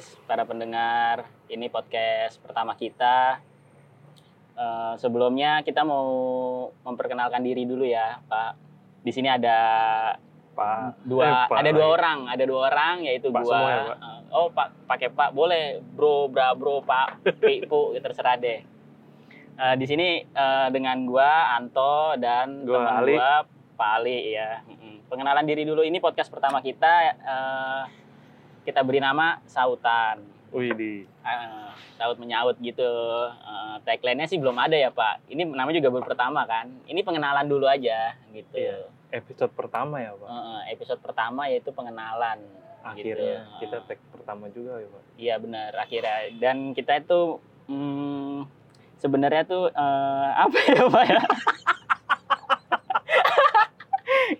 guys, para pendengar. Ini podcast pertama kita. Eh, sebelumnya kita mau memperkenalkan diri dulu ya, Pak. Di sini ada Pak. dua, Eh, Pak ada dua orang, ada dua orang yaitu Pak gua. semua ya, Pak? Eh, oh, Pak, pakai Pak boleh, Bro, Bra, Bro, Pak, Pu, ya terserah deh. Eh, di sini eh, dengan gua Anto dan Gua teman Ali. gua Pak Ali ya. Pengenalan diri dulu ini podcast pertama kita eh, kita beri nama Sautan. Wih di. Eh, saut menyaut gitu. Eh, tagline-nya sih belum ada ya Pak. Ini namanya juga baru pertama kan. Ini pengenalan dulu aja gitu. Iya. Episode pertama ya Pak. Eh, episode pertama yaitu pengenalan. Akhirnya gitu. kita tag pertama juga ya Pak. Iya benar akhirnya. Dan kita itu hmm, sebenarnya tuh eh, apa ya Pak ya?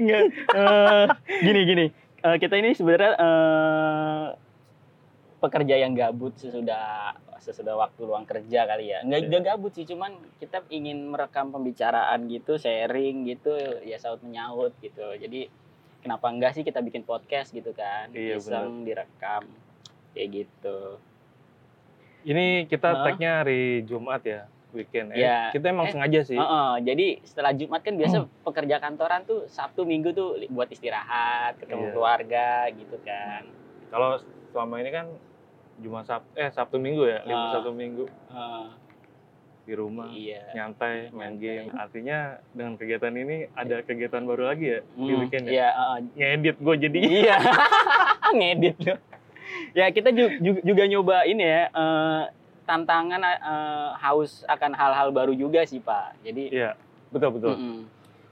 Nggak, eh, gini gini. Eh, kita ini sebenarnya eh, pekerja yang gabut sesudah sesudah waktu luang kerja kali ya. Nggak, Iya. nggak gabut sih, cuman kita ingin merekam pembicaraan gitu, sharing gitu, ya saut menyaut gitu. Jadi kenapa enggak sih kita bikin podcast gitu kan? Iya, Iseng direkam kayak gitu. Ini kita Hah? tagnya hari Jumat ya, weekend. Eh, Iya. Kita emang Eh, sengaja sih. Heeh, jadi setelah Jumat kan biasa Hmm. pekerja kantoran tuh Sabtu Minggu tuh buat istirahat, ketemu Iya. keluarga gitu kan. Kalau selama ini kan Jumat Sabtu eh Sabtu Minggu ya, libur Ah. Sabtu Minggu Heeh, di rumah. iya. Nyantai, main Nyantai. game. Artinya dengan kegiatan ini ada kegiatan baru lagi ya di Hmm, weekend ya. Iya, heeh. Ngedit gue jadi. Iya. Ngedit loh. Ya kita ju- ju- juga nyoba ini ya eh, tantangan eh, haus akan hal-hal baru juga sih Pak. Jadi Iya, betul betul. Mm-mm.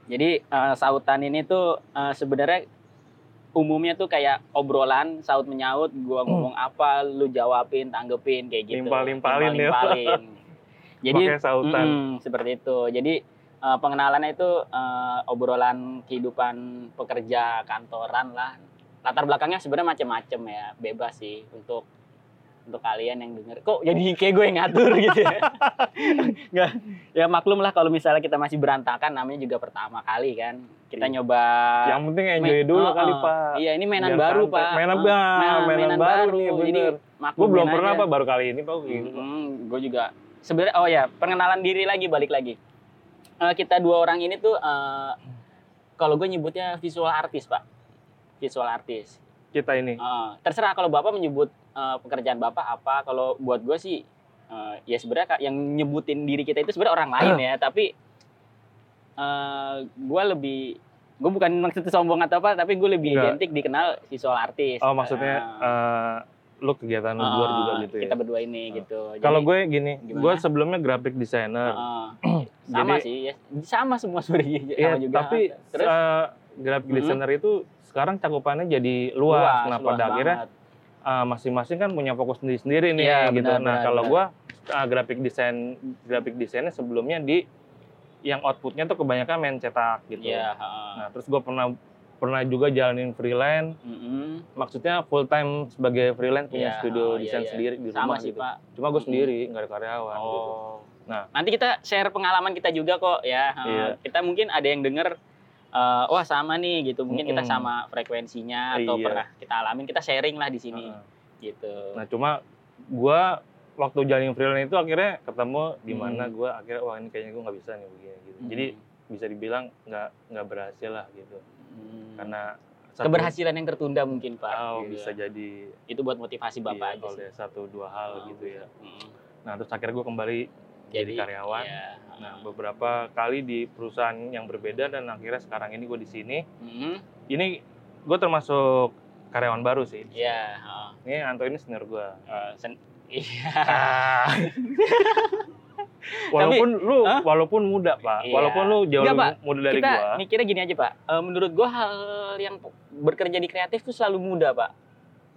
Jadi eh, sautan ini tuh eh, sebenarnya umumnya tuh kayak obrolan saut menyaut, gua ngomong apa, lu jawabin, tanggepin kayak gitu. Limpah-limpahin ya. Limpah-limpahin. Jadi sautan. mm, seperti itu. Jadi eh, pengenalannya itu eh, obrolan kehidupan pekerja kantoran lah. Latar belakangnya sebenarnya macam-macam ya, bebas sih untuk untuk kalian yang denger. Kok jadi kayak gue yang ngatur gitu ya? Nggak, ya maklum lah kalau misalnya kita masih berantakan namanya juga pertama kali kan. Kita Iya. nyoba Yang penting enjoy main- dulu Oh, kali. Pak. Iya, ini mainan Biar baru, santai. Pak. Mainan Oh, ba- main- mainan baru nih, Jadi. Gue belum pernah aja. Pak, baru kali ini Pak. gitu. gue juga sebenarnya oh ya pengenalan diri lagi balik lagi Eh, kita dua orang ini tuh eh, kalau gue nyebutnya visual artis pak visual artis Kita ini. Eh, terserah kalau bapak menyebut eh, pekerjaan bapak apa kalau buat gue sih eh, ya sebenarnya yang nyebutin diri kita itu sebenarnya orang lain ya tapi eh gue lebih gue bukan maksudnya sombong atau apa tapi gue lebih Enggak. identik dikenal visual artis Oh maksudnya eh, lu kegiatan lu luar juga gitu ya. kita berdua ini Ah. gitu Kalau gue gini, Gimana? gue sebelumnya graphic designer. Heeh. sama Jadi- sih ya. sama semua sebenarnya Iya, juga tapi terus eh, graphic Mhm. designer itu sekarang cakupannya jadi luas. nah luas pada akhirnya banget. eh, masing-masing kan punya fokus sendiri-sendiri nih Iya, gitu. benar, nah benar, kalau gue eh, graphic design graphic desainnya sebelumnya di yang outputnya tuh kebanyakan main cetak gitu. Heeh. Nah terus gue pernah pernah juga jalanin freelance. Mm-mm. Maksudnya full time sebagai freelance punya Iya, studio oh, iya, desain iya. sendiri di sama rumah sih gitu. pak Cuma gue Mhm. sendiri, nggak ada karyawan. gitu. oh Nah. nanti kita share pengalaman kita juga kok ya. Iya. kita mungkin ada yang denger eh, wah sama nih gitu mungkin kita Mm-mm. sama frekuensinya atau Iya. pernah kita alamin kita sharing lah di sini Heeh. gitu Nah cuma gue waktu jalanin freelance itu akhirnya ketemu di mana Hmm. gue akhirnya wah ini kayaknya gue nggak bisa nih begini gitu. Jadi bisa dibilang nggak nggak berhasil lah gitu. Hmm. Karena satu- keberhasilan yang tertunda mungkin pak oh, Gitu. bisa jadi itu buat motivasi bapak iya, aja sih satu dua hal Oh, gitu ya. Mm. Nah terus akhirnya gue kembali jadi, karyawan. iya. Nah beberapa kali di perusahaan yang berbeda dan akhirnya sekarang ini gue di sini. Mm. Ini gue termasuk karyawan baru sih. Iya, heeh. Ini Anto ini senior gue. Eh, sen- iya walaupun lu Hah? walaupun muda pak, Iya. walaupun lu jauh Enggak, lebih Pak. muda dari kita gua. mikirnya gini aja pak Eh, menurut gua hal yang bekerja di kreatif tuh selalu muda pak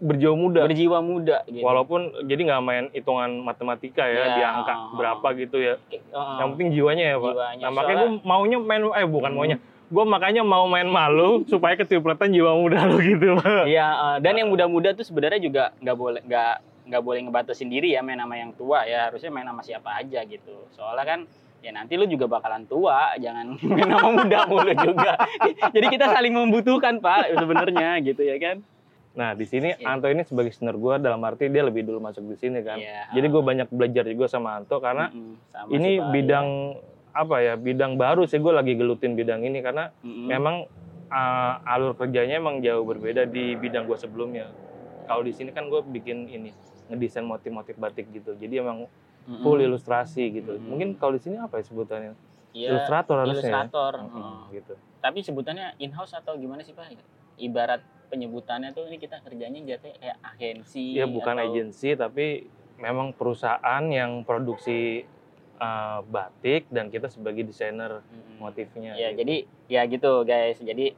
berjiwa muda. berjiwa muda gitu Walaupun jadi nggak main hitungan matematika ya Iya, di angka oh. berapa gitu ya. Heeh. Yang penting jiwanya ya pak. Jiwanya. Nah makanya gue maunya main eh bukan Hmm. maunya. Gue makanya mau main malu supaya kecipratan jiwa muda lo gitu pak. Iya, eh, dan yang muda-muda tuh sebenarnya juga nggak boleh nggak nggak boleh ngebatasin diri ya main sama yang tua ya harusnya main sama siapa aja gitu soalnya kan ya nanti lu juga bakalan tua jangan main sama muda mulu juga jadi kita saling membutuhkan pak sebenarnya gitu ya kan Nah di sini Iya. Anto ini sebagai senior gue dalam arti dia lebih dulu masuk di sini kan. Iya. Jadi gue banyak belajar juga sama Anto karena Mm-mm, sama ini sih, bidang apa ya bidang baru sih gue lagi gelutin bidang ini karena iya. Mm-mm. memang uh, alur kerjanya emang jauh berbeda di bidang gue sebelumnya. Kalau di sini kan gue bikin ini ngedesain motif-motif batik gitu. Jadi emang Mm-mm. full ilustrasi gitu. Mm-mm. Mungkin kalau di sini apa ya sebutannya? Iya, Ilustrator harusnya. ya? ilustrator. Mm-mm, Oh. gitu. Tapi sebutannya in-house atau gimana sih Pak? Ibarat penyebutannya tuh ini kita kerjanya jatuhnya kayak agensi. Ya bukan atau- agensi tapi memang perusahaan yang produksi uh, batik dan kita sebagai desainer Mm-mm. motifnya. Ya, gitu. jadi ya gitu guys. Jadi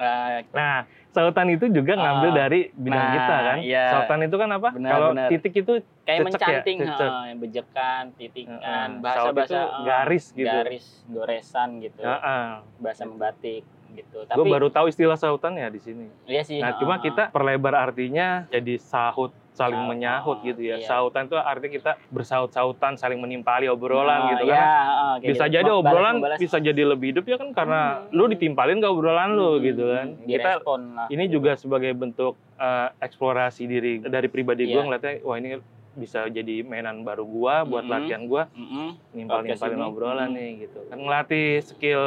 eh, Nah, sautan itu juga ngambil Ah, dari bidang nah, kita kan. iya. Sautan itu kan apa? Kalau titik itu kayak ya? mencanting, Cecek. heeh, bejekan, titikan, bahasa Saut bahasa itu garis gitu. garis, goresan gitu, Heeh. bahasa membatik gitu. Gue Tapi baru tahu istilah sautan ya di sini. iya sih. Nah, cuma heeh. kita perlebar artinya jadi sahut saling Sahut, menyahut gitu ya. iya. Sautan itu artinya kita bersaut-sautan saling menimpali obrolan Nah, gitu ya, kan. heeh, kayak Bisa gitu. jadi Membalas- obrolan membalas. bisa jadi lebih hidup ya kan karena Hmm. lu ditimpalin ke obrolan lu Hmm, gitu kan. Kita lah. ini juga sebagai bentuk eh, eksplorasi diri dari pribadi gue Iya. ngeliatnya wah ini bisa jadi mainan baru gua buat Mhm. latihan gua Mm-mm. nimpal nimpalin obrolan Mhm. nih gitu kan ngelatih skill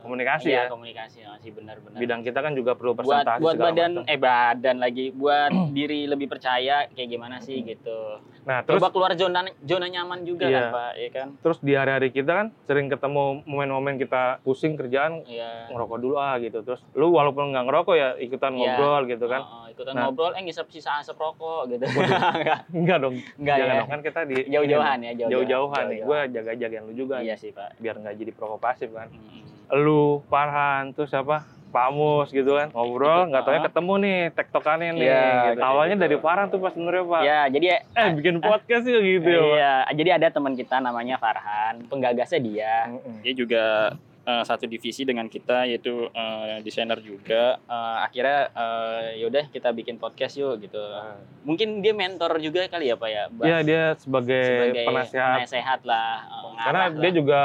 komunikasi Iya, ya komunikasi masih benar-benar. bidang kita kan juga perlu buat presentasi buat segala badan macam. eh badan lagi buat diri lebih percaya kayak gimana sih gitu. nah terus Coba keluar zona zona nyaman juga Iya. kan, Pak, ya kan? terus di hari-hari kita kan sering ketemu momen-momen kita pusing kerjaan Iya. ngerokok dulu ah gitu terus lu walaupun nggak ngerokok ya ikutan Iya. ngobrol gitu kan Oh, oh, ikutan Nah. ngobrol eh ngisep sisa asap rokok gitu. Enggak, enggak dong enggak jangan ya. dong kan kita di Jauh-jauhan ya, jauh-jauhan. jauh-jauhan nih gue jaga-jagain lu juga Iya sih, Pak. biar nggak jadi perokok pasif kan. Lu Farhan terus siapa Pak Mus gitu kan ngobrol nggak taunya ah. ketemu nih tektokannya nih Iya, gitu. awalnya gitu. dari Farhan tuh pas sebenarnya Pak Ya, jadi eh bikin podcast ya gitu ya Pak Iya, jadi ada teman kita namanya Farhan, penggagasnya dia. Dia juga eh, satu divisi dengan kita yaitu eh, desainer juga. Eh, akhirnya eh, yaudah kita bikin podcast yuk gitu. Mungkin dia mentor juga kali ya Pak ya. Iya dia sebagai, penasehat penasehat lah. karena ngarah dia lah. juga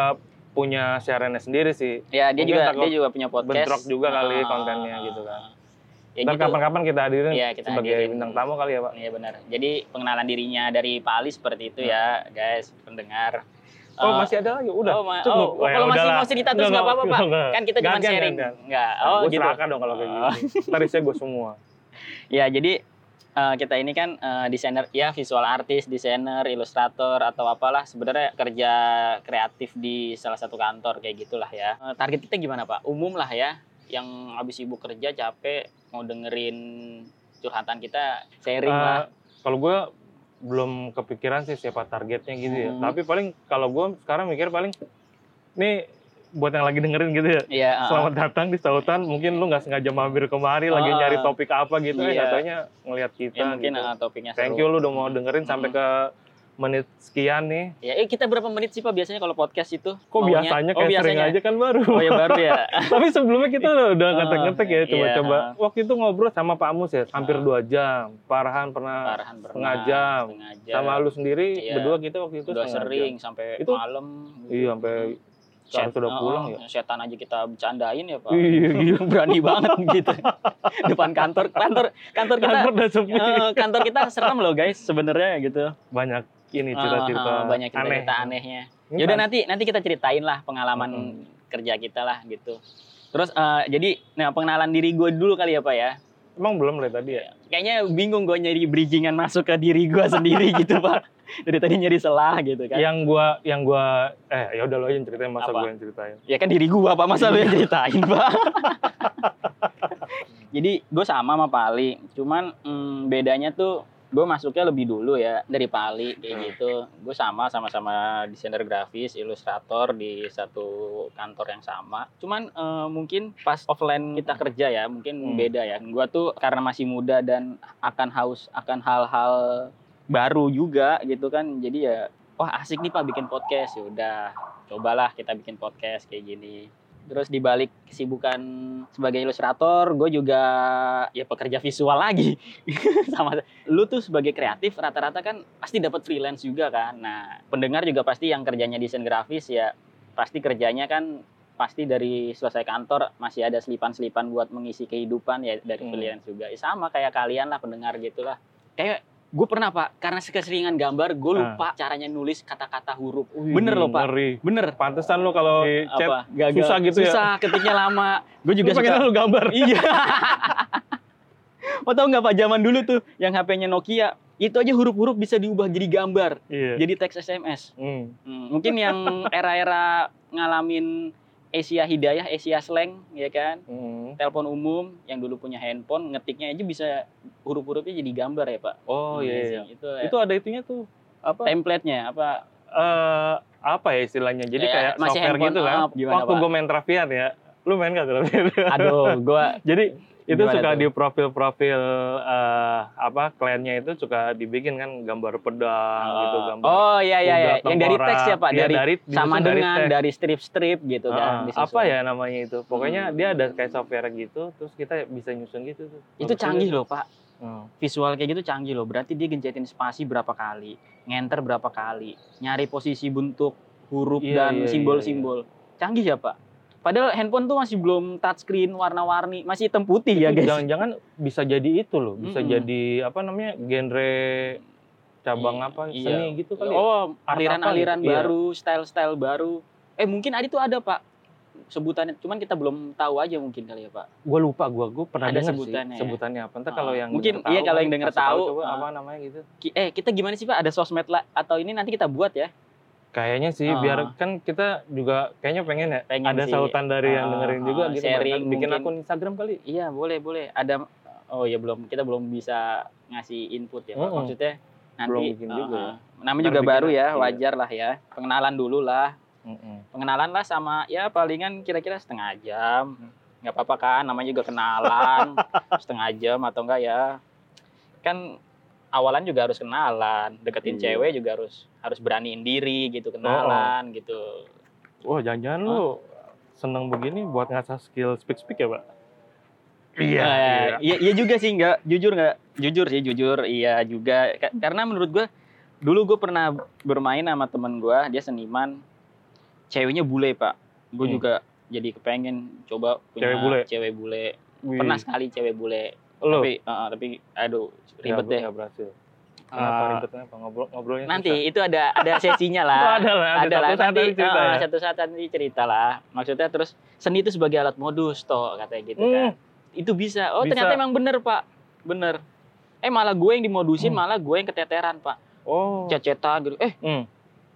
punya siarannya sendiri sih ya dia mungkin juga dia juga punya podcast. bentrok juga kali Ah, kontennya gitu kan. Ya ntar gitu. kapan-kapan kita hadirin Iya, kita sebagai hadirin. bintang tamu kali ya Pak Iya benar. Jadi pengenalan dirinya dari Pak Ali seperti itu ya, guys, pendengar. oh Eh, masih ada lagi udah oh, ma- cukup oh, Oh, ya kalau masih udahlah. mau cerita terus nggak apa-apa, Pak. enggak. Kan kita cuma sharing. Enggak. Oh, gue gitu. dong kalau kayak gitu ntar isinya gue semua Ya, jadi eh, kita ini kan eh, desainer ya visual artist, desainer, ilustrator atau apalah sebenarnya kerja kreatif di salah satu kantor kayak gitulah ya. Eh, target kita gimana, Pak? Umum lah ya. Yang habis sibuk kerja capek mau dengerin curhatan kita sharing Eh, lah. kalau gue belum kepikiran sih siapa targetnya gitu ya Hmm. tapi paling kalau gue sekarang mikir paling nih buat yang lagi dengerin gitu ya Iya, eh, Selamat datang di Sautan. Mungkin lu nggak sengaja mampir kemari lagi Ah. nyari topik apa gitu ya, Iya. katanya ngelihat kita ya mungkin gitu. eh, topiknya Thank seru. you lu udah mau dengerin sampai Hmm. ke menit sekian nih. Ya, eh, kita berapa menit sih Pak biasanya kalau podcast itu? Kok Maunya? biasanya Oh, kayak sering biasanya. aja kan baru. Oh ya baru ya. Tapi sebelumnya kita udah, Oh, ngetek-ngetek ya, iya. coba-coba. Waktu itu ngobrol sama Pak Mus ya, hampir dua jam. Farhan pernah Parahan berenang, setengah jam. setengah jam. sama lu sendiri Iya. berdua kita waktu itu udah sering sampai Itu- malam. jam. Iya, sampai seharusnya udah oh, pulang ya. Setan aja kita bercandain ya Pak. Iya, gila. Berani banget gitu. Depan kantor, kantor, kantor kita, Kantor udah sepi. eh, kantor kita serem loh guys sebenarnya gitu. Banyak ini Ah, cerita-cerita ah, banyak aneh. cerita anehnya. Ini Yaudah nanti nanti kita ceritain lah pengalaman kerja kita lah gitu. Terus eh, jadi nah pengenalan diri gue dulu kali ya Pak ya. Emang belum dari tadi ya? Kayaknya bingung gue nyari bridgingan masuk ke diri gue sendiri gitu Pak. Dari tadi nyari selah gitu kan. Yang gua yang gua eh ya udah lo yang ceritain masa gua yang ceritain. Ya kan diri gua Pak, masa lu yang ceritain Pak? Jadi gue sama sama Pak Ali, cuman hmm, bedanya tuh gue masuknya lebih dulu ya dari Pak Ali kayak Hmm. gitu. Gue sama sama-sama desainer grafis, ilustrator di satu kantor yang sama. Cuman eh, mungkin pas offline kita kerja ya, mungkin Hmm. beda ya. Gue tuh karena masih muda dan akan haus akan hal-hal baru juga gitu kan. Jadi ya wah asik nih Pak bikin podcast. Ya udah, cobalah kita bikin podcast kayak gini. Terus di balik kesibukan sebagai ilustrator, gue juga ya pekerja visual lagi. Sama lu tuh sebagai kreatif rata-rata kan pasti dapat freelance juga kan. Nah, pendengar juga pasti yang kerjanya desain grafis ya pasti kerjanya kan pasti dari selesai kantor masih ada selipan-selipan buat mengisi kehidupan ya dari Hmm. freelance juga. Ya, sama kayak kalian lah pendengar gitulah. Kayak gue pernah pak, karena keseringan gambar, gue Ah. lupa caranya nulis kata-kata huruf. Wih, Bener loh pak, Ngeri. bener. Pantesan lo kalau di chat Apa? Gagal. susah gitu ya. Susah, ketiknya lama. Gue juga Lu suka. lu gambar. Iya. Mau tau nggak pak zaman dulu tuh yang HP-nya Nokia itu aja huruf-huruf bisa diubah jadi gambar, Iya. jadi teks SMS. Hmm. Hmm, mungkin yang era-era ngalamin Asia Hidayah, Asia Slang, ya kan? Hmm. Telepon umum yang dulu punya handphone, ngetiknya aja bisa huruf-hurufnya jadi gambar ya pak. Oh iya. iya. Itu, Itu ada itunya tuh apa? template-nya apa? eh apa ya istilahnya? Jadi Kayak kayak masih software gitu kan. gimana, Waktu gue main Travian ya, lu main gak Travian? Aduh, gua Jadi itu Gimana suka tuh? di profil-profil eh, apa kliennya itu suka dibikin kan gambar pedang gitu, gambar. Oh iya iya iya, yang dari teks ya Pak, Iya, dari, dari sama dengan dari strip-strip gitu Ah, kan. apa disusun. ya namanya itu? Pokoknya Hmm. dia ada kayak software gitu, terus kita bisa nyusun gitu tuh. Itu canggih loh Pak. Hmm. Visual kayak gitu canggih loh. Berarti dia gencetin spasi berapa kali, ngenter berapa kali, nyari posisi bentuk huruf Iya, dan iya, simbol-simbol. Canggih ya Pak. Padahal handphone tuh masih belum touchscreen warna-warni, masih hitam putih ya Itu guys. Jangan-jangan bisa jadi itu loh, bisa Mm-mm. jadi apa namanya genre cabang apa Iya. seni gitu kali. ya? Oh, aliran-aliran gitu? Iya. baru, style-style baru. Eh mungkin ada tuh ada Pak sebutannya, cuman kita belum tahu aja mungkin kali ya Pak. Gue lupa, gue gue pernah Ada sebutannya sih ya? sebutannya apa. Ntar Ah, kalau yang mungkin iya, tahu kalau kan yang denger kasih tahu, coba ah. apa namanya gitu. Eh kita gimana sih Pak? Ada sosmed lah atau ini nanti kita buat ya? Kayaknya sih Ah. biar kan kita juga kayaknya pengen ya Pengen ada sih. sautan dari yang Ah, dengerin juga ah, gitu. sharing bikin mungkin. akun Instagram kali. Iya boleh boleh. Ada oh ya belum kita belum bisa ngasih input ya. Maksudnya nanti Belum bikin ah, juga. Namanya juga baru ya, iya. wajar lah ya. Pengenalan dulu lah. Mm-mm. Pengenalan lah sama ya palingan kira-kira setengah jam. Nggak apa-apa kan, namanya juga kenalan. setengah jam atau enggak ya. Kan awalan juga harus kenalan, deketin Iya. cewek juga harus harus beraniin diri gitu kenalan gitu. Wah jangan-jangan lu seneng begini buat ngasah skill speak speak ya pak? Iya, iya, iya juga sih nggak jujur nggak jujur sih jujur iya juga Ka- karena menurut gua dulu gue pernah bermain sama temen gua dia seniman ceweknya bule pak gue Hmm. juga jadi kepengen coba punya Cewek bule? cewek bule Wih. pernah sekali cewek bule Lu? tapi eh, tapi aduh ribet Ya, deh berhasil. Kenapa Eh, ribetnya apa ngobrol ngobrolnya nanti susah? itu ada ada sesinya lah Oh, ada lah, ada, ada lah satu saat nanti cerita eh, ya. satu saat nanti cerita lah maksudnya terus seni itu sebagai alat modus toh katanya gitu kan Hmm, itu bisa oh Bisa. ternyata emang bener pak bener eh malah gue yang dimodusin Hmm. malah gue yang keteteran pak Oh. cecetan gitu eh Hmm.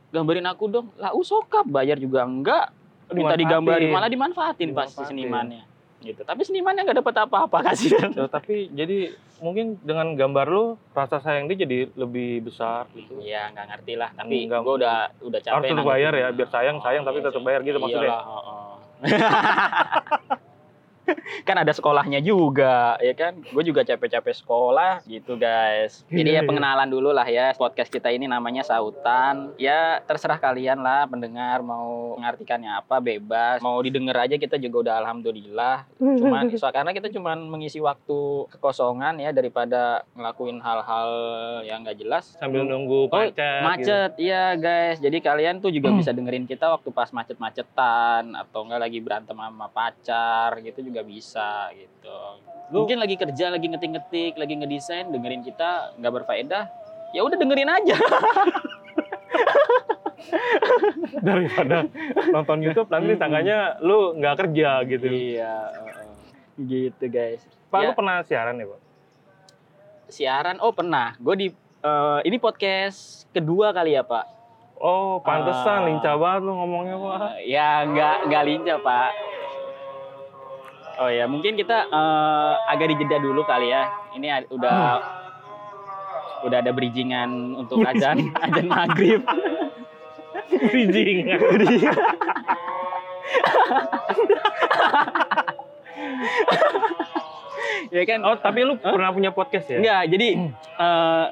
gambarin aku dong lah usokap bayar juga enggak minta digambarin malah dimanfaatin pas Dimanfaatin. senimannya gitu tapi senimannya nggak dapat apa-apa kasihan Ya, tapi jadi mungkin dengan gambar lu rasa sayang dia jadi lebih besar gitu. Iya nggak ngerti lah tapi gue udah udah capek Harus bayar ya, biar sayang, sayang, tapi iya tetap bayar gitu maksudnya. Iyalah, oh, oh. kan ada sekolahnya juga ya kan? Gue juga capek-capek sekolah gitu guys. Jadi Iya, ya iya. pengenalan dulu lah ya. Podcast kita ini namanya sautan. Ya terserah kalian lah pendengar mau mengartikannya apa bebas. Mau didengar aja kita juga udah alhamdulillah. Cuman so, karena kita cuman mengisi waktu kekosongan ya daripada ngelakuin hal-hal yang nggak jelas. Sambil nunggu Oh, macet. gitu. macet. Iya guys. Jadi kalian tuh juga bisa dengerin kita waktu pas macet-macetan atau enggak lagi berantem sama pacar gitu juga bisa gitu Lu- mungkin lagi kerja lagi ngetik-ngetik lagi ngedesain dengerin kita nggak berfaedah ya udah dengerin aja Daripada nonton YouTube nanti tangganya lu nggak kerja gitu. iya heeh. gitu guys Pak, Ya. lu pernah siaran ya, Pak? siaran oh pernah gue di eh, ini podcast kedua kali ya pak Oh, pantesan Ah. lincah banget lu ngomongnya, Pak. ya nggak nggak lincah pak oh ya mungkin kita eh, agak dijeda dulu kali ya. Ini udah udah ada bridgingan untuk azan azan maghrib. Bridging. ya kan? Oh, tapi lu pernah punya podcast ya? enggak jadi eh,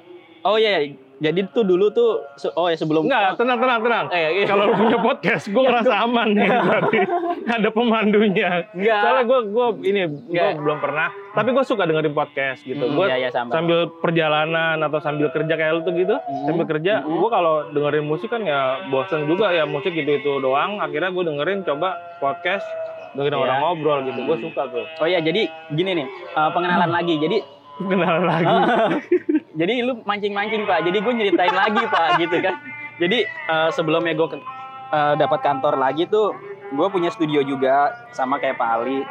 oh ya Jadi tuh dulu tuh oh ya sebelum Enggak, tenang, tenang, tenang. Eh, iya. Kalau lu punya podcast, gue ngerasa aman nih berarti. Ada pemandunya. Enggak. Soalnya gue gue ini gue belum pernah, tapi gue suka dengerin podcast gitu. Hmm, gue iya, iya, sama. sambil perjalanan atau sambil kerja kayak lu tuh gitu, Hmm, sambil kerja, hmm. gue kalau dengerin musik kan ya bosen juga ya musik gitu itu doang. Akhirnya gue dengerin coba podcast, dengerin Iya. orang ngobrol gitu. Gue Hmm. suka tuh. Oh ya, jadi gini nih, eh, pengenalan lagi. Jadi Kenalan lagi. jadi lu mancing-mancing pak jadi gue nyeritain lagi pak gitu kan jadi eh, sebelumnya gue dapat kantor lagi tuh gue punya studio juga sama kayak Pak Ali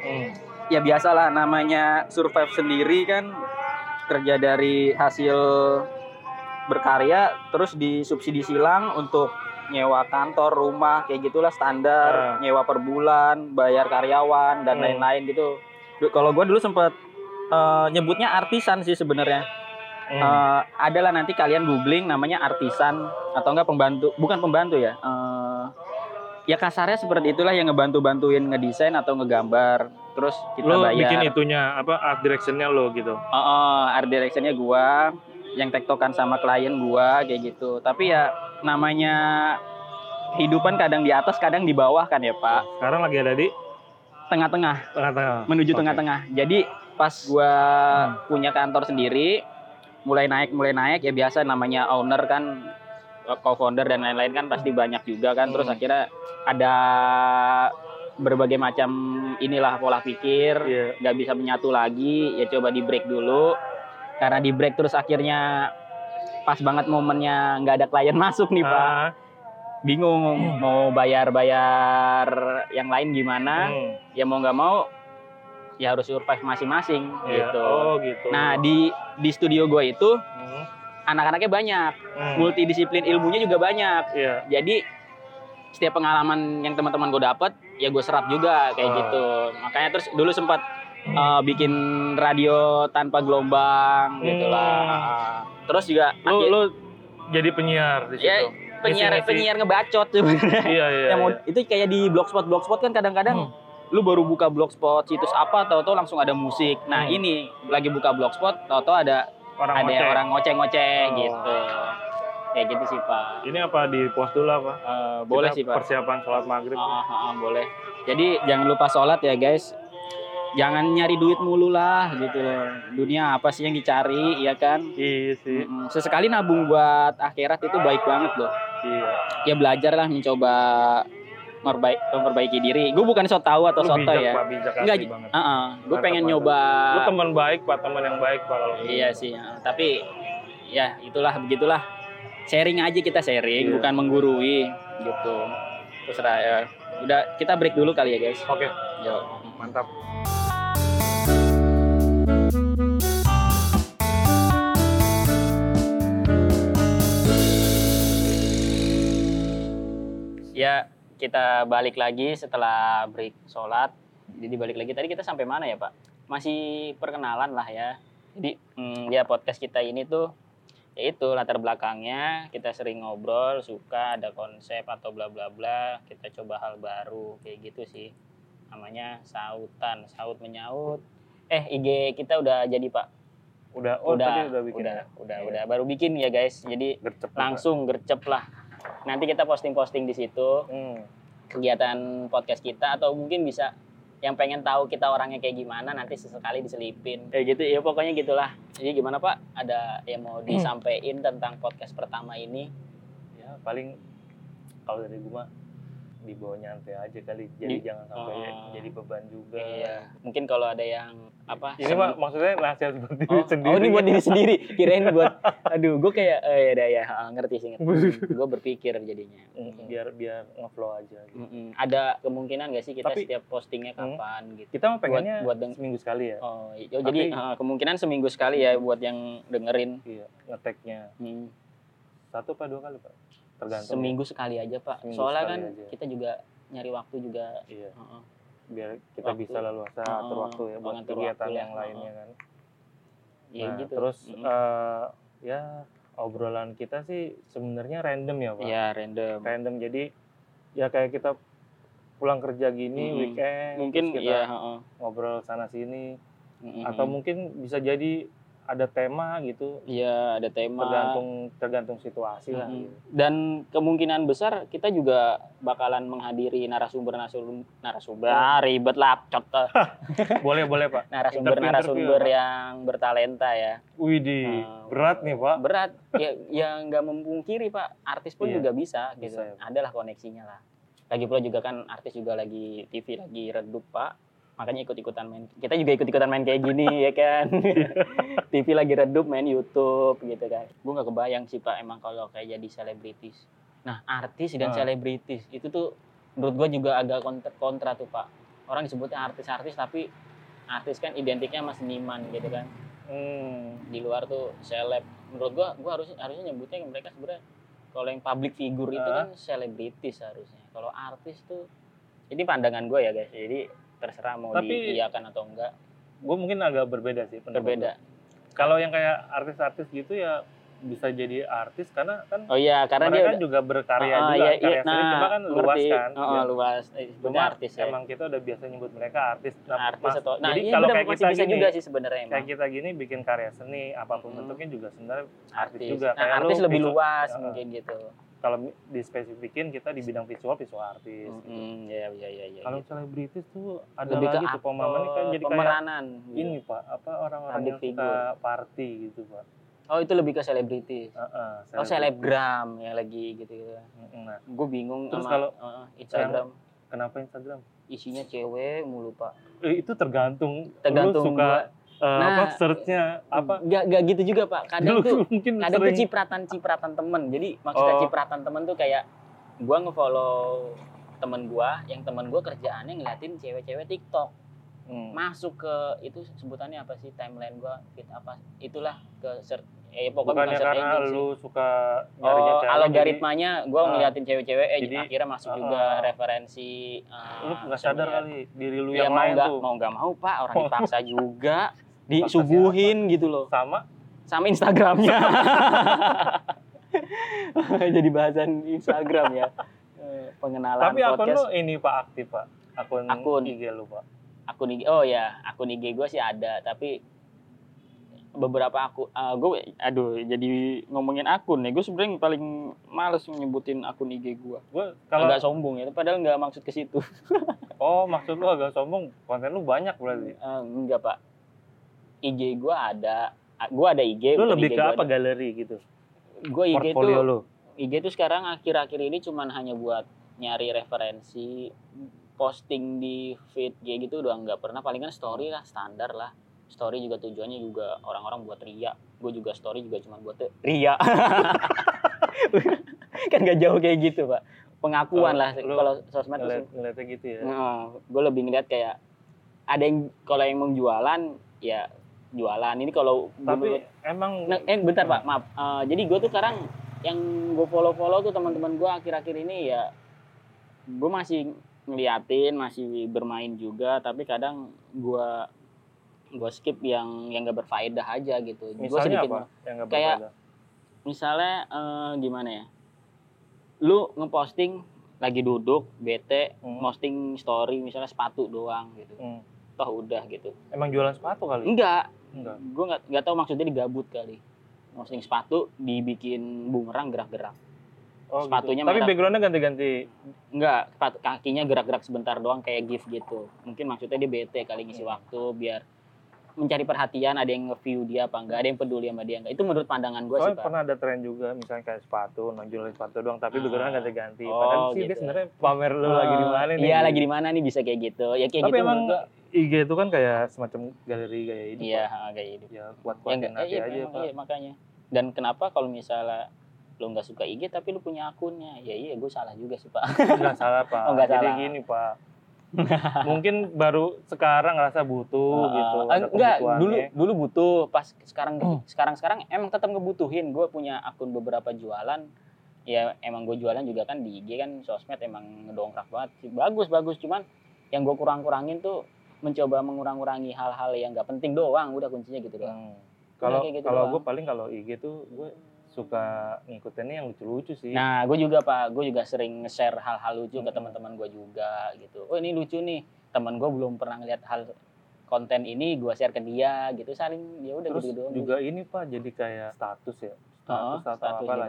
Hmm. ya biasalah namanya survive sendiri kan kerja dari hasil berkarya terus disubsidi silang untuk nyewa kantor rumah kayak gitulah standar Ah. nyewa per bulan bayar karyawan dan Hmm. lain-lain gitu Du- kalau gue dulu sempet eh, nyebutnya artisan sih sebenarnya Hmm. Eh, adalah nanti kalian googling namanya artisan atau enggak pembantu bukan pembantu ya Eh, ya kasarnya seperti itulah yang ngebantu-bantuin ngedesain atau ngegambar terus kita lo bayar bikin itunya apa art directionnya lo gitu. Oh, oh, art directionnya gua yang tektokan sama klien gua kayak gitu tapi ya namanya kehidupan kadang di atas kadang di bawah kan ya pak Sekarang lagi ada di tengah-tengah tengah-tengah. menuju Oke. tengah-tengah jadi pas gua punya kantor sendiri mulai naik mulai naik. Ya biasa namanya owner kan co-founder dan lain-lain kan pasti banyak juga kan. Terus Hmm. akhirnya ada berbagai macam inilah pola pikir Iya. nggak bisa menyatu lagi. Ya coba di break dulu. Karena di break terus akhirnya pas banget momennya nggak ada klien masuk nih pak. Ah, bingung mau bayar bayar yang lain gimana. Hmm, ya mau nggak mau ya harus survive masing-masing iya. gitu Oh gitu. nah di di studio gue itu Hmm, anak-anaknya banyak hmm, multidisiplin ilmunya juga banyak Iya. jadi setiap pengalaman yang teman-teman gue dapat ya gue serap juga kayak Ah. gitu makanya terus dulu sempat uh, bikin radio tanpa gelombang gitu lah Hmm. terus juga Lo akhir- lo jadi penyiar di situ. Ya, penyiar Ngisi-ngisi. penyiar ngebacot sebenarnya Iya iya. yang mau iya. itu kayak di blogspot blogspot kan kadang-kadang lu baru buka blogspot situs apa tahu-tahu langsung ada musik nah Hmm. ini lagi buka blogspot tahu-tahu ada Orang ada ngoceh. orang ngoceh-ngoceh Oh. gitu kayak gitu sih pak Ini apa di post dulu apa? Eh, boleh Kita sih pak Persiapan sholat maghrib. Ah, ah, ah, boleh. Jadi jangan lupa sholat ya guys. Jangan nyari duit mulu lah gitu loh. Dunia apa sih yang dicari, ya kan? Iya sih. Sesekali nabung buat akhirat itu baik banget loh. Iya. Ya belajar lah mencoba memperbaiki, memperbaiki diri. Gue bukan so tahu atau Lu soto bijak, ya. Pak, bijak Enggak, asli banget. Gue pengen nyoba. Lu teman baik, Pak, teman yang baik, Pak kalau Iya sih. ah. Tapi ya itulah begitulah. Sharing aja kita sharing, Iya. bukan menggurui gitu. Terserah ya. Udah kita break dulu kali ya guys. Oke, Yuk. mantap. Ya, kita balik lagi setelah break sholat. Jadi balik lagi tadi kita sampai mana ya Pak? Masih perkenalan lah ya. Jadi hmm, ya podcast kita ini tuh yaitu latar belakangnya kita sering ngobrol, suka ada konsep atau bla bla bla. Kita coba hal baru kayak gitu sih. Namanya sautan, saut menyaut. Eh IG kita udah jadi Pak. Udah, oh udah, tadi udah bikin udah, ya? udah, Iya. udah baru bikin ya guys. Jadi Gercep juga. langsung gercep lah. Nanti kita posting-posting di situ. Hmm. kegiatan podcast kita atau mungkin bisa yang pengen tahu kita orangnya kayak gimana nanti sesekali diselipin. Kayak gitu ya pokoknya gitulah. Jadi gimana pak? Ada yang mau disampaikan tentang podcast pertama ini? Ya, paling kalau dari gua dibawa nyantai aja kali. Jadi Di- jangan sampai Oh. jadi beban juga. iya mungkin kalau ada yang apa Ini mah maksudnya nasihat buat diri oh, sendiri. oh ini buat diri sendiri kirain buat aduh gue kayak eh ya, ya ah, ngerti sih ngerti gue berpikir jadinya Mm, biar biar ngeflow aja gitu. Mm-mm. ada kemungkinan gak sih kita Tapi- setiap postingnya Hmm. kapan gitu Kita mah pengennya buat deng- seminggu sekali ya. Oh, oh, jadi uh, kemungkinan seminggu sekali ya buat yang dengerin. Iya, ngeteknya Hmm, satu apa dua kali, Pak? Tergantung. seminggu sekali aja pak. Seminggu Soalnya kan aja. kita juga nyari waktu juga. Iya, uh-uh. biar kita Waktu. bisa leluasa Oh, atur waktu ya buat kegiatan waktu yang lainnya kan. Ya Nah, gitu. Terus Mm. eh, ya obrolan kita sih sebenarnya random ya, Pak. ya random. Random jadi ya kayak kita pulang kerja gini Mm-mm. weekend Mungkin kita ya. uh-uh. ngobrol sana sini Mm-mm. atau mungkin bisa jadi ada tema gitu. Iya, ada tema. tergantung tergantung situasi lah Mm-mm. gitu. Dan kemungkinan besar kita juga bakalan menghadiri narasumber narasumber narasumber ah, ribet lah cot boleh boleh pak. Narasumber Interview, narasumber interview, yang bertalenta ya. Widih Nah, berat nih pak. berat. Ya ya nggak memungkiri pak. Artis pun Iya, juga bisa gitu. Bisa ya, Pak. adalah koneksinya lah. Lagi pula juga kan artis juga lagi TV lagi redup pak makanya ikut ikutan main. Kita juga ikut ikutan main kayak gini ya kan? TV lagi redup main YouTube gitu kan. Gue nggak kebayang sih pak emang kalau kayak jadi selebritis. Nah artis dan Ah. selebritis itu tuh menurut gue juga agak kontra, kontra tuh pak. Orang disebutnya artis-artis tapi artis kan identiknya sama seniman gitu kan. Hmm. di luar tuh seleb. Menurut gua gua harus harusnya nyebutnya mereka sebenarnya kalau yang public figure itu Ah. kan selebritis harusnya. Kalau artis tuh ini pandangan gue ya guys. Jadi terserah mau Tapi- diiyakan atau enggak. gue mungkin agak berbeda sih pendapat berbeda. kalau yang kayak artis-artis gitu ya bisa jadi artis karena kan oh iya karena mereka dia udah- juga berkarya Ah, juga iya, karya iya, seni cuma kan luas kan. Oh, Ya. luas. Eh, Cuma artis ya. emang kita udah biasa nyebut mereka artis nah, artis mas- atau nah jadi iya kalau kayak kita bisa gini juga sih sebenarnya emang. kayak kita gini bikin karya seni apa pun Mm-mm. bentuknya juga sebenarnya artis, artis. juga nah, kayak artis lu lebih luas Ya. mungkin gitu kalau di spesifikin kita di bidang visual visual artis gitu. Mm, ya ya ya ya kalau gitu. selebritis tuh ada lebih lagi tuh pemahaman kan jadi kayak pemeranan ini pak apa orang-orang yang suka party gitu pak. Oh itu lebih ke selebritis? Heeh, oh selebritis. selebgram yang lagi gitu gitu Mm-mm, nah. Gue bingung Terus sama kalau uh, Instagram. kenapa Instagram? Isinya cewek mulu pak. Eh, itu tergantung tergantung lu suka eh, Nah, apa searchnya apa gak, gak gitu juga pak kadang tuh mungkin kadang tuh sering cipratan cipratan temen jadi maksudnya Oh. cipratan temen tuh kayak gue ngefollow temen gue yang temen gue kerjaannya ngeliatin cewek-cewek TikTok Hmm. masuk ke itu sebutannya apa sih timeline gue fit apa itulah ke search eh pokoknya bukannya bukan karena engine sih. lu suka nyarinya Oh, cewek algoritmanya gue Ah. ngeliatin cewek-cewek, eh Jadi, akhirnya masuk ah, juga ah. referensi. jadi lu uh, nggak sadar kali diri lu Ya yang mau lain nggak tuh mau nggak mau pak, orang dipaksa juga, disuguhin gitu loh, sama? Sama Instagramnya. Jadi bahasan Instagram ya. Eh, Pengenalan tapi akun lu podcast. ini pak aktif pak? Akun, Akun. IG lu pak? Akun IG, oh ya, akun IG gue sih ada, tapi beberapa aku, gue, aduh, jadi ngomongin akun nih, gue sebenarnya paling males nyebutin akun IG gue. gue kalau agak sombong ya padahal nggak maksud ke situ. Oh maksud lu agak sombong? Konten lu banyak berarti? Eh, enggak pak IG gua ada gua ada IG lu lebih IG ke apa ada. galeri gitu? Gua IG portfolio tuh lu? IG tuh sekarang akhir-akhir ini cuman hanya buat nyari referensi posting di feed kayak gitu udah nggak pernah palingan story lah standar lah. Story juga tujuannya juga orang-orang buat ria. Gue juga story juga cuma buat ria. Kan gak jauh kayak gitu pak. Pengakuan Oh, lah kalau sosmed ngeliat, ngeliatnya gitu ya? Gue lebih ngeliat kayak ada yang kalau yang mau jualan ya jualan. Ini kalau gua tapi menurut- emang Nah, eh bentar pak. Maaf. Eh, jadi gue tuh sekarang yang gue follow follow tuh teman-teman gue akhir-akhir ini ya gue masih ngeliatin masih bermain juga tapi kadang gue gue skip yang yang gak berfaedah aja gitu. Misalnya sedikit apa yang nggak kayak- berfaedah? misalnya eh, gimana ya? Lu ngeposting lagi duduk bete Hmm. posting story misalnya sepatu doang gitu. Hmm. toh udah gitu. Emang jualan sepatu kali? Enggak enggak gue nggak nggak tahu maksudnya digabut kali posting sepatu dibikin bumerang gerak-gerak oh, Sepatunya gitu. tapi merah. backgroundnya ganti-ganti enggak sepatu kakinya gerak-gerak sebentar doang kayak gift gitu mungkin maksudnya dia bete kali ngisi Hmm. waktu biar mencari perhatian ada yang nge-view dia apa enggak ada yang peduli sama dia enggak itu menurut pandangan gue sih pak pernah ada tren juga misalnya kayak sepatu jualin sepatu doang tapi Ah. backgroundnya ganti-ganti Oh, padahal sih dia gitu. sebenarnya pamer lu lagi di mana nih iya lagi di mana nih bisa kayak gitu ya kayak tapi gitu emang gua. IG itu kan kayak semacam galeri gaya hidup iya Pak. kayak gitu ya buat ya enggak hati iya, aja memang, pak. iya, makanya. Dan kenapa kalau misalnya lo nggak suka IG tapi lu punya akunnya? Ya iya gue salah juga sih pak. Nggak salah pak. Oh, nggak jadi salah. gini pak. Mungkin baru sekarang ngerasa butuh gitu Ah, enggak dulu dulu butuh pas sekarang Hmm. sekarang sekarang emang tetap ngebutuhin. Gue punya akun beberapa jualan. Ya emang gue jualan juga kan di IG kan sosmed emang ngedongkrak banget bagus bagus cuman yang gue kurang kurangin tuh mencoba mengurang-kurangi hal-hal yang nggak penting doang udah kuncinya gitu doang. Hmm. kalau gitu kalau gue paling kalau IG tuh gue suka ngikutinnya yang lucu-lucu sih. Nah gue juga pak. Gue juga sering nge-share hal-hal lucu ke Hmm. teman-teman gue juga gitu. Oh ini lucu nih. Teman gue belum pernah ngeliat hal konten ini gue share ke dia gitu. Saling ya udah gitu doang. juga ini Pak jadi kayak status ya. Oh, Status atau status apa lah.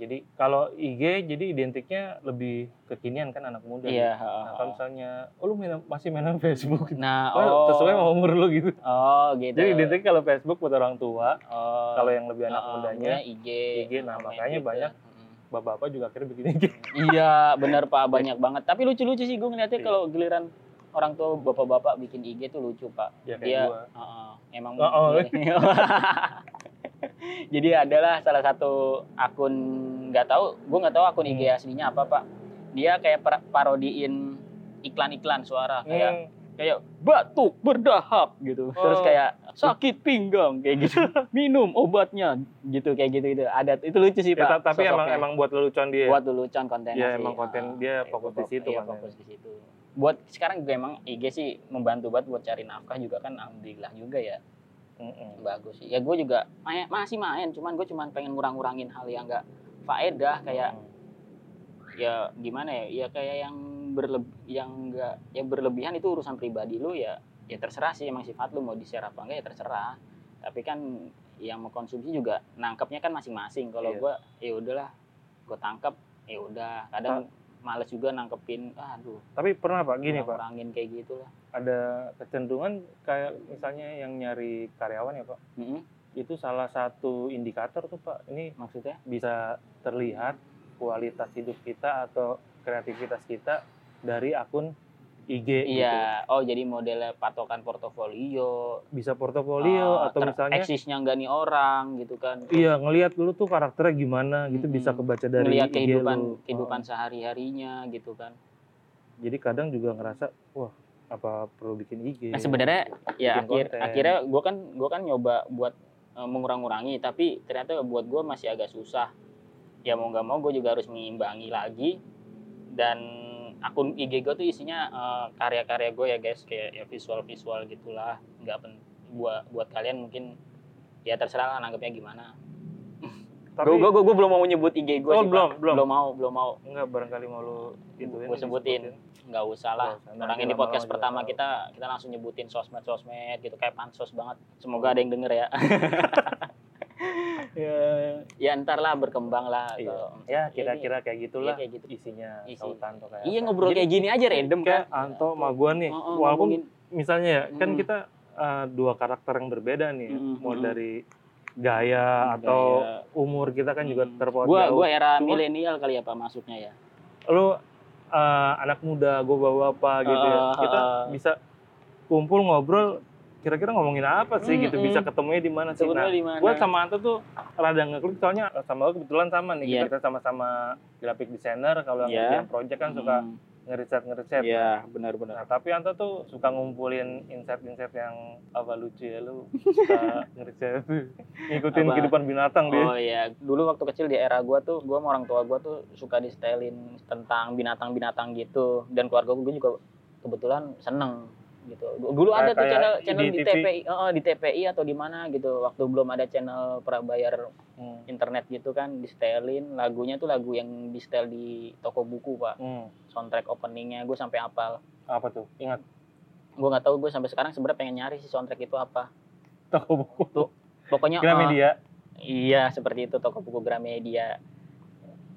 Jadi kalau IG jadi identiknya lebih kekinian kan anak muda. iya gitu. Nah, kalau misalnya oh lu main, masih main Facebook gitu. nah Oh, oh sesuai sama umur lu gitu. oh gitu Jadi identik kalau Facebook buat orang tua, oh kalau yang lebih anak heeh, mudanya, IG IG, nah, makanya gitu. banyak bapak-bapak juga akhirnya bikin IG. Iya, benar Pak, banyak banget. Tapi lucu-lucu sih gue ngeliatnya Iya. kalau giliran orang tua bapak-bapak bikin IG tuh lucu Pak. Ya kayak Dia gua. Heeh, emang Oh, oh. Jadi adalah salah satu akun nggak tahu, gue nggak tahu akun IG Hmm. aslinya apa Pak. Dia kayak par- parodiin iklan-iklan suara kayak Hmm. kayak batuk berdahak gitu. Terus Oh. kayak sakit pinggang kayak gitu. Minum obatnya gitu kayak gitu gitu. Ada itu lucu sih Ya, Pak. ta- tapi emang sosoknya. emang buat lelucon dia. buat lelucon kontennya Ya, sih. emang konten Ah, dia kayak fokus di situ iya, kontennya. fokus di situ. Buat sekarang gue emang IG sih membantu banget buat cari nafkah juga kan alhamdulillah juga ya. Mm-mm. Bagus sih. Ya gue juga main, masih main, cuman gue cuman pengen ngurang-ngurangin hal yang enggak faedah kayak Mm. ya gimana ya? Ya kayak yang berleb yang enggak yang berlebihan itu urusan pribadi lu ya. Ya terserah sih emang sifat lu mau di-share apa enggak ya terserah. Tapi kan yang mau konsumsi juga nangkepnya kan masing-masing. Kalau Iya. gue ya udahlah, gue tangkep ya udah. Kadang males juga nangkepin, aduh, Tapi pernah Pak gini Pak, ngurangin kayak gitu lah. ada kecenderungan kayak misalnya yang nyari karyawan ya Pak, Mm-mm. itu salah satu indikator tuh Pak. Ini Maksudnya? bisa terlihat kualitas hidup kita atau kreativitas kita dari akun IG gitu. Iya. Oh jadi modelnya patokan portofolio. Bisa portofolio ah, atau misalnya eksisnya nggak nih orang gitu kan. iya ngelihat dulu tuh karakternya gimana gitu bisa kebaca dari Ngelihat IG kehidupan lu. kehidupan sehari-harinya gitu kan. Oh. Jadi kadang juga ngerasa wah apa perlu bikin IG. Nah sebenarnya ya akhir konten. akhirnya gue kan gua kan nyoba buat eh, mengurang-ngurangi tapi ternyata buat gue masih agak susah. Ya mau nggak mau gue juga harus mengimbangi lagi dan akun IG gue tuh isinya eh, karya-karya gue ya guys kayak ya visual-visual gitulah nggak pen buat buat kalian mungkin ya terserah lah nanggapnya gimana. Tapi Gue gue gue belum mau nyebut IG gue Oh, sih belum, belum. belum mau belum mau enggak barangkali mau lu ituin Gua sebutin. nggak usah lah. Nggak Orang ini podcast pertama tahu. kita kita langsung nyebutin sosmed sosmed gitu kayak pansos banget. Semoga ada yang denger ya. ya, ya ntar lah berkembang lah. Iya. Kalau- Ya kira-kira kayak gitulah Iya, kayak gitu. isinya Isi. sautan tuh kayak. Iya apa. ngobrol Jadi, kayak gini aja random kayak kan. Anto sama gua nih, Oh, oh, walaupun ngomongin. misalnya ya kan Mm. kita uh, dua karakter yang berbeda nih, Mm, mau mm. dari gaya atau Gaya. umur kita kan juga Hmm. terpaut gua jauh. gua era milenial kali ya Pak masuknya ya. Lu uh, anak muda, gua bawa apa gitu ya. Ah, Kita ah. bisa kumpul ngobrol kira-kira ngomongin apa sih Mm, gitu mm. bisa ketemunya di mana sih nah gue sama Anto tuh rada ngeklik soalnya sama gue kebetulan sama nih Iya. kita sama-sama graphic designer kalau Iya. ngerjain project kan suka Hmm. ngeriset ngeriset Iya, benar-benar. Nah, tapi Anto tuh suka ngumpulin insight-insight yang apa lucu ya lu suka ngeriset ngikutin Apa? kehidupan binatang dia. Oh iya, dulu waktu kecil di era gua tuh, gua sama orang tua gua tuh suka di-setelin tentang binatang-binatang gitu dan keluarga gua juga kebetulan seneng gitu. Dulu ada tuh channel channel di di. TPI, eh, di TPI atau di mana gitu. Waktu belum ada channel prabayar Hmm. internet gitu kan, di-setelin lagunya tuh lagu yang di-setel di toko buku, Pak. Hmm. Soundtrack openingnya gue sampai hafal. Apa tuh? Ingat Gue nggak tahu gue sampai sekarang sebenarnya pengen nyari sih soundtrack itu apa. toko buku Pokoknya eh, Gramedia. Iya, seperti itu toko buku Gramedia.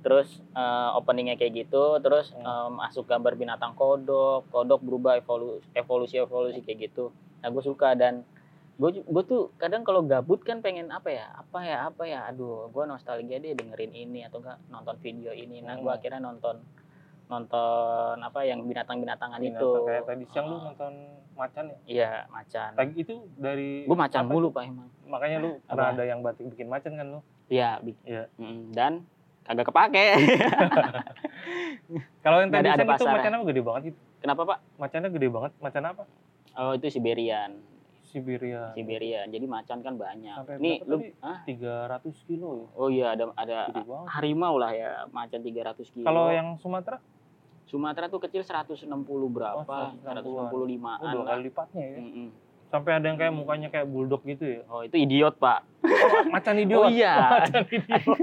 Terus eh, openingnya kayak gitu, terus Hmm. eh, masuk gambar binatang kodok, kodok berubah evolusi evolusi evolusi kayak gitu. Nah gue suka dan gue gue tuh kadang kalau gabut kan pengen apa ya, apa ya, apa ya, aduh gue nostalgia deh dengerin ini atau enggak nonton video ini. Nah gue Hmm. akhirnya nonton nonton apa yang binatang-binatangan itu. Binatang kayak tadi siang lu Ah. nonton macan ya. Iya macan. Tadi itu dari Gue macan apa mulu pak emang. Makanya lu pernah ada yang batik bikin macan kan lu? Iya. bi- Iya. Mm, Dan kagak kepake. Kalau yang tadi ada- itu macan apa gede banget itu? Kenapa pak? Macannya gede banget. Macan apa? Oh itu Siberian. Siberia. Siberian. Jadi macan kan banyak. Sampai Nih lu ah 300 kilo ya. oh iya ada ada harimau lah ya macan 300 kilo. Kalau yang Sumatera, Sumatera tuh kecil 160 berapa? Oh, 165 oh, dua kali lipatnya ya. Mm-mm. Sampai ada yang kayak mukanya kayak bulldog gitu ya. Oh itu idiot pak. Oh, macan idiot. Oh iya. macan idiot.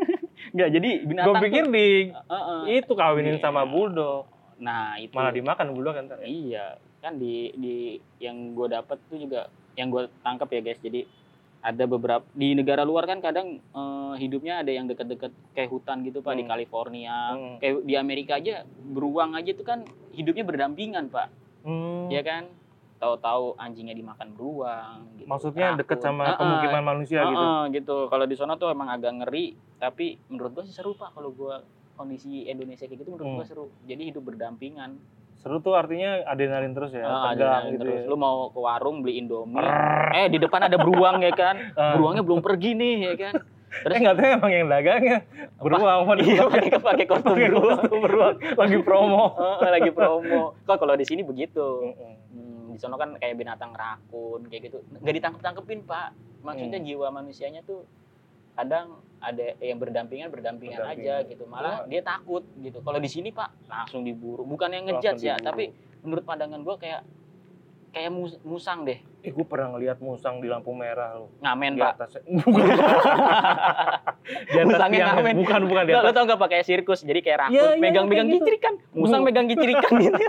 Enggak jadi binatang. Gue pikir tuh- di Heeh. itu kawinin Iya. sama bulldog. Nah itu. Malah dimakan bulldog kan ya. Iya. kan di di yang gue dapet tuh juga yang gue tangkap ya guys jadi ada beberapa di negara luar kan kadang eh, hidupnya ada yang deket-deket kayak hutan gitu pak di Hmm. California Hmm. kayak di Amerika aja beruang aja tuh kan hidupnya berdampingan pak Hmm. ya kan tahu-tahu anjingnya dimakan beruang gitu. Maksudnya deket Rakun. sama Heeh, pemukiman manusia gitu. heeh, gitu kalau di sana tuh emang agak ngeri tapi menurut gua sih seru pak kalau gua kondisi Indonesia kayak gitu menurut Hmm. gua seru jadi hidup berdampingan Seru tuh artinya adrenalin terus ya, Ah, tegang adrenalin gitu terus ya. lu mau ke warung beli indomie eh di depan ada beruang ya kan Ah. beruangnya belum pergi nih ya kan Terus nggak tahu emang yang dagangnya beruang apa iya pakai pakai kostum beruang beruang lagi promo. Lagi promo kok kalau di sini begitu. Hmm, di sana kan kayak binatang rakun kayak gitu nggak ditangkap tangkepin pak maksudnya Hmm. jiwa manusianya tuh kadang ada yang berdampingan berdampingan Berdampingan. aja gitu malah Cuma- dia takut gitu kalau di sini pak langsung diburu bukan yang ngejudge ya tapi menurut pandangan gua kayak kayak mus- musang deh Eh, gue pernah ngeliat musang di lampu merah loh. ngamen Di pak atas. Bukan. di atas Musangnya tiang. ngamen. Bukan, bukan di Lo, lo atas. tau gak pakai sirkus jadi kayak rakun Iya, iya, megang-megang kayak gitu. gicirikan musang megang gicirikan gitu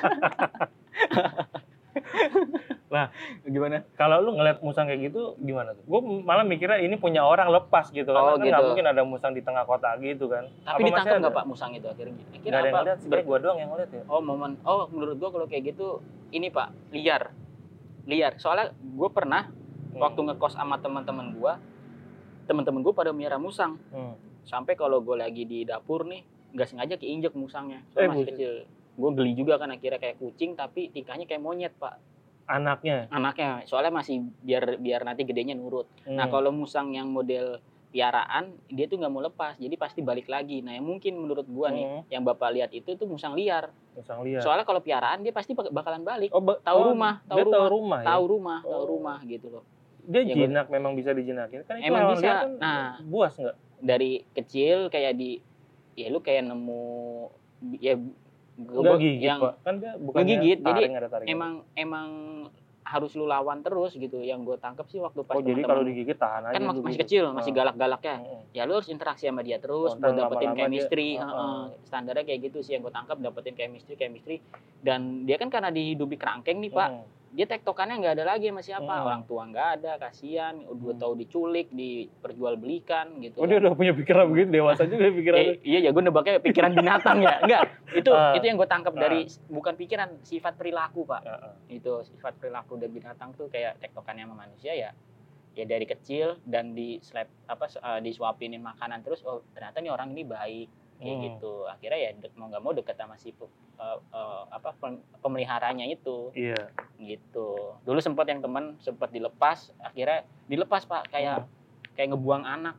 Nah. gimana Kalau lu ngeliat musang kayak gitu gimana tuh? Gue malah mikirnya ini punya orang lepas gitu kan. Oh, Kan nggak gitu. mungkin ada musang di tengah kota gitu kan. tapi Apa masih ditangkap ada? nggak pak musang itu akhirnya ada yang apa ngeliat sih, Ber- gue doang yang ngeliat ya. Oh momen, oh menurut gua kalau kayak gitu ini pak liar, liar. Soalnya gue pernah Hmm. waktu ngekos sama teman-teman gua, teman-teman gua pada miara musang. Hmm. Sampai kalau gue lagi di dapur nih, nggak sengaja keinjek musangnya. Eh, Soalnya masih buset. kecil. Gue geli juga kan akhirnya kayak kucing tapi tingkahnya kayak monyet pak. Anaknya. Anaknya, soalnya masih biar biar nanti gedenya nurut. Nah Hmm. kalau musang yang model piaraan, dia tuh nggak mau lepas, jadi pasti balik lagi. Nah yang mungkin menurut gua nih, Hmm. yang bapak lihat itu tuh musang liar. musang liar. Soalnya kalau piaraan dia pasti bak- bakalan balik. oh, ba- tahu oh, rumah, tahu rumah, tahu rumah ya. tahu rumah, tahu Oh. rumah gitu loh. Dia Ya, jinak memang bisa dijinakin. Kan itu Emang bisa. kan Nah. buas nggak? Dari kecil kayak di ya lu kayak nemu ya Nggak gigit yang pak. Kan dia bukan gigit, jadi ada taring. emang emang harus lu lawan terus gitu. Yang gue tangkap sih waktu pas Oh jadi kalau digigit tahan aja. kan masih, gitu. kecil, masih Oh. galak-galaknya. Mm-mm. Ya lu harus interaksi sama dia terus buat dapetin lama-lama dia- chemistry. Heeh. Heeh. Standarnya kayak gitu sih yang gue tangkap dapetin chemistry, chemistry. Dan dia kan karena dihidupi kerangkeng nih pak, Mm. Dia tektokannya nggak ada lagi sama siapa Hmm. orang tua nggak ada kasihan udah Hmm. tahu diculik diperjualbelikan gitu Oh dia kan. udah punya pikiran begitu dewasa juga ya pikiran. Eh, iya ya gue nebaknya pikiran binatang ya enggak itu Ah. itu yang gue tangkap Ah. dari bukan pikiran sifat perilaku pak Heeh. itu sifat perilaku dari binatang tuh kayak tektokannya sama manusia ya ya dari kecil dan di slap apa eh, disuapinin makanan terus oh ternyata nih orang ini baik kayak Hmm. gitu. Akhirnya ya dek- mau nggak mau deket sama si eh, eh, apa pem- pemeliharanya itu. Iya. gitu. Dulu sempat yang teman sempat dilepas akhirnya dilepas pak. Kayak kayak ngebuang anak.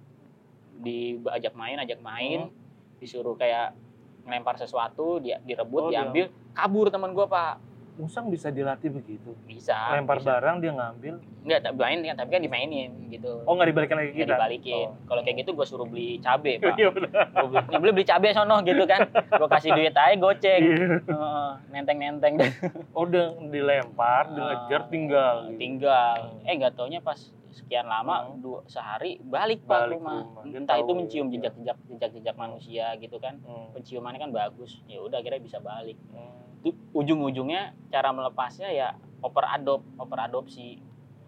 Diajak main ajak main. Disuruh kayak ngelempar sesuatu dia direbut Oh, dia- diambil kabur teman gua pak Musang bisa dilatih begitu. bisa Lempar bisa. barang dia ngambil. nggak tak main kan tapi kan dimainin gitu Oh nggak dibalikin lagi Nggak kita. dibalikin Oh. kalau kayak gitu gua suruh beli cabe pak Iya benar. Gua beli, "Nih, beli cabe sono gitu kan gua kasih duit aja goceng Iya. Heeh, nenteng nenteng Oh udah dilempar, Ah. ngejar tinggal. gitu. tinggal eh nggak taunya pas sekian lama Hmm. dua sehari balik pak Balik rumah rumah. Entah tahu itu mencium ya. jejak jejak jejak jejak manusia gitu kan Hmm. penciumannya kan bagus ya udah akhirnya bisa balik Hmm. Ujung-ujungnya cara melepasnya ya oper adop oper adopsi.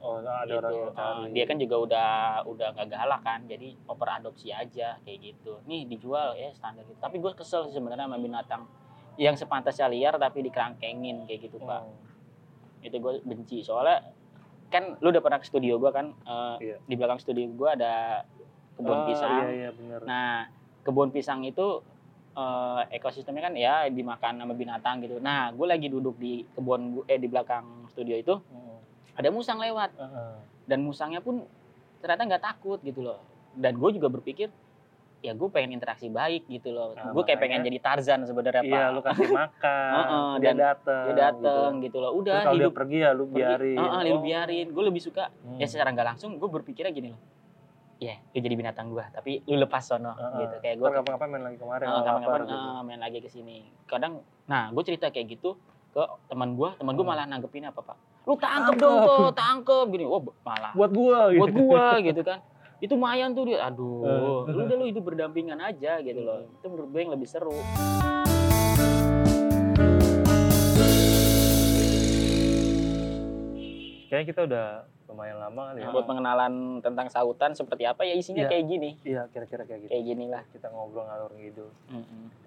Oh ada gitu. orang yang Ah, dia kan juga udah udah nggak galak kan jadi oper adopsi aja kayak gitu. Nih dijual ya standar gitu. Tapi gue kesel sih sebenarnya sama binatang yang sepantasnya liar tapi dikerangkengin kayak gitu pak. Hmm. itu gue benci. Soalnya kan lu udah pernah ke studio gue kan eh, Iya. di belakang studio gue ada kebun Ah, pisang. Iya iya nah kebun pisang itu eh, ekosistemnya kan ya dimakan sama binatang gitu nah gue lagi duduk di kebun eh di belakang studio itu Hmm. ada musang lewat Heeh. dan musangnya pun ternyata nggak takut gitu loh dan gue juga berpikir ya gue pengen interaksi baik gitu loh Nah, gue kayak pengen jadi Tarzan sebenarnya Iya pak lu kasih makan. Heeh, dia dan datang. dia dateng gitu, loh Terus udah dia hidup pergi ya lu pergi. biarin. Heeh, lu Oh. biarin gue lebih suka Hmm. ya secara nggak langsung gue berpikirnya gini loh ya lu jadi binatang gue tapi lu lepas sono Heeh. gitu kayak gue Ntar kapan-kapan main lagi kemarin. Kapan-kapan lapar gitu. main lagi ke sini. Kadang, nah gue cerita kayak gitu ke teman gue, teman gue Hmm. malah nanggepin apa pak? Lu tangkep dong tuh, tangkep gini. Wah malah Buat gua gitu. buat gua gitu kan. Itu mayan tuh dia. Aduh, Eh. lu udah lu hidup berdampingan aja gitu loh. Itu menurut gue yang lebih seru. kayaknya kita udah lumayan lama kali ya. buat pengenalan tentang sautan seperti apa ya isinya Iya. kayak gini Iya, kira-kira kayak gitu. kayak gini lah Kita ngobrol ngalur ngidul.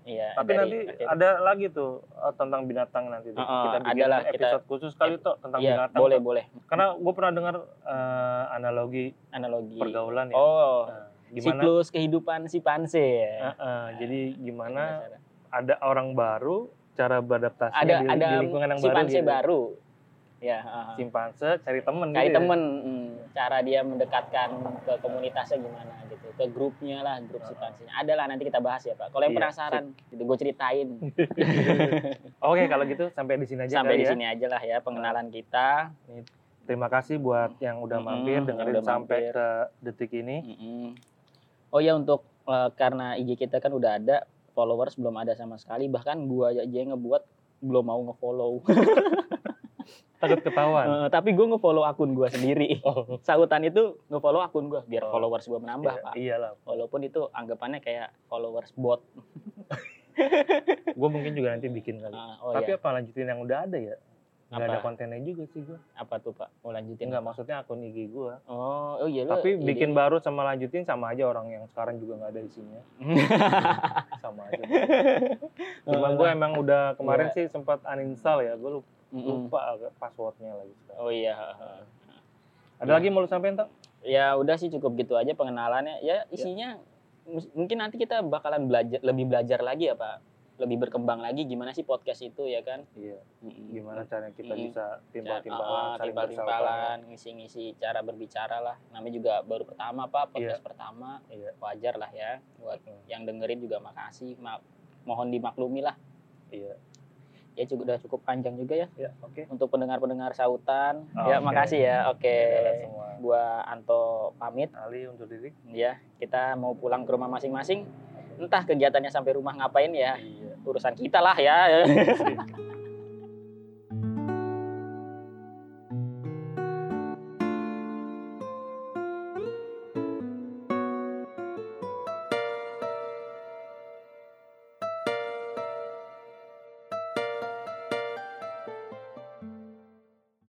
iya Tapi dari nanti akhir- ada lagi tuh eh, tentang binatang nanti. tuh. Heeh, kita bikin adalah kita- episode khusus kali tuh tentang iya binatang. boleh tuh. boleh Karena gue pernah dengar eh, analogi analogi pergaulan ya. oh Nah, gimana? siklus kehidupan si panse ya Eh, eh, jadi gimana ada orang baru cara beradaptasi ada di, ada di lingkungan yang si baru panse gitu. baru ya heeh. Simpanse cari temen cari gitu ya. temen hmm, cara dia mendekatkan ke komunitasnya gimana gitu ke grupnya lah grup si pansenya ada lah nanti kita bahas ya pak kalau yang Iya, penasaran gitu gue ceritain Oke, kalau gitu sampai di sini aja sampai di ya. sini aja lah ya pengenalan kita Terima kasih buat yang udah mampir yang dengerin udah sampai mampir. ke detik ini. Mm-mm. oh ya untuk eh, karena IG kita kan udah ada followers belum ada sama sekali bahkan gua aja yang ngebuat belum mau ngefollow Takut ketahuan. Eh, tapi gue ngefollow akun gua sendiri Oh, sautan itu ngefollow akun gua biar Oh. followers gua menambah iya, pak iyalah. walaupun itu anggapannya kayak followers bot Gue mungkin juga nanti bikin kali. Ah, oh Tapi ya apa lanjutin yang udah ada ya? Nggak Apa? ada kontennya juga sih gue. apa tuh pak mau lanjutin Enggak, maksudnya akun IG gue. oh oh iya Tapi ide- bikin baru sama lanjutin sama aja orang yang sekarang juga nggak ada isinya. Sama aja. Cuma gue emang udah kemarin Iya. sih sempat uninstall ya. Gue lupa, Mm-mm. lupa passwordnya lagi oh iya Ada Iya. lagi mau lu sampein tak? ya udah sih cukup gitu aja pengenalannya ya isinya mus- mungkin nanti kita bakalan belajar lebih belajar lagi ya pak lebih berkembang lagi gimana sih podcast itu ya kan Iya. Gimana caranya kita Mm-mm. bisa timbal-timbalan, ah, saling timbal-timbalan ngisi-ngisi cara berbicara lah namanya juga baru pertama pak podcast pertama Iya. wajar lah ya buat Hmm. yang dengerin juga makasih Ma- mohon dimaklumi lah Iya. Ya cukup udah cukup panjang juga ya Ya, oke. untuk pendengar-pendengar sautan ya Oke. makasih ya oke Dadah semua. gua Anto pamit Ali untuk diri. ya kita mau pulang ke rumah masing-masing entah kegiatannya sampai rumah ngapain ya Iya. urusan kita lah ya Sip.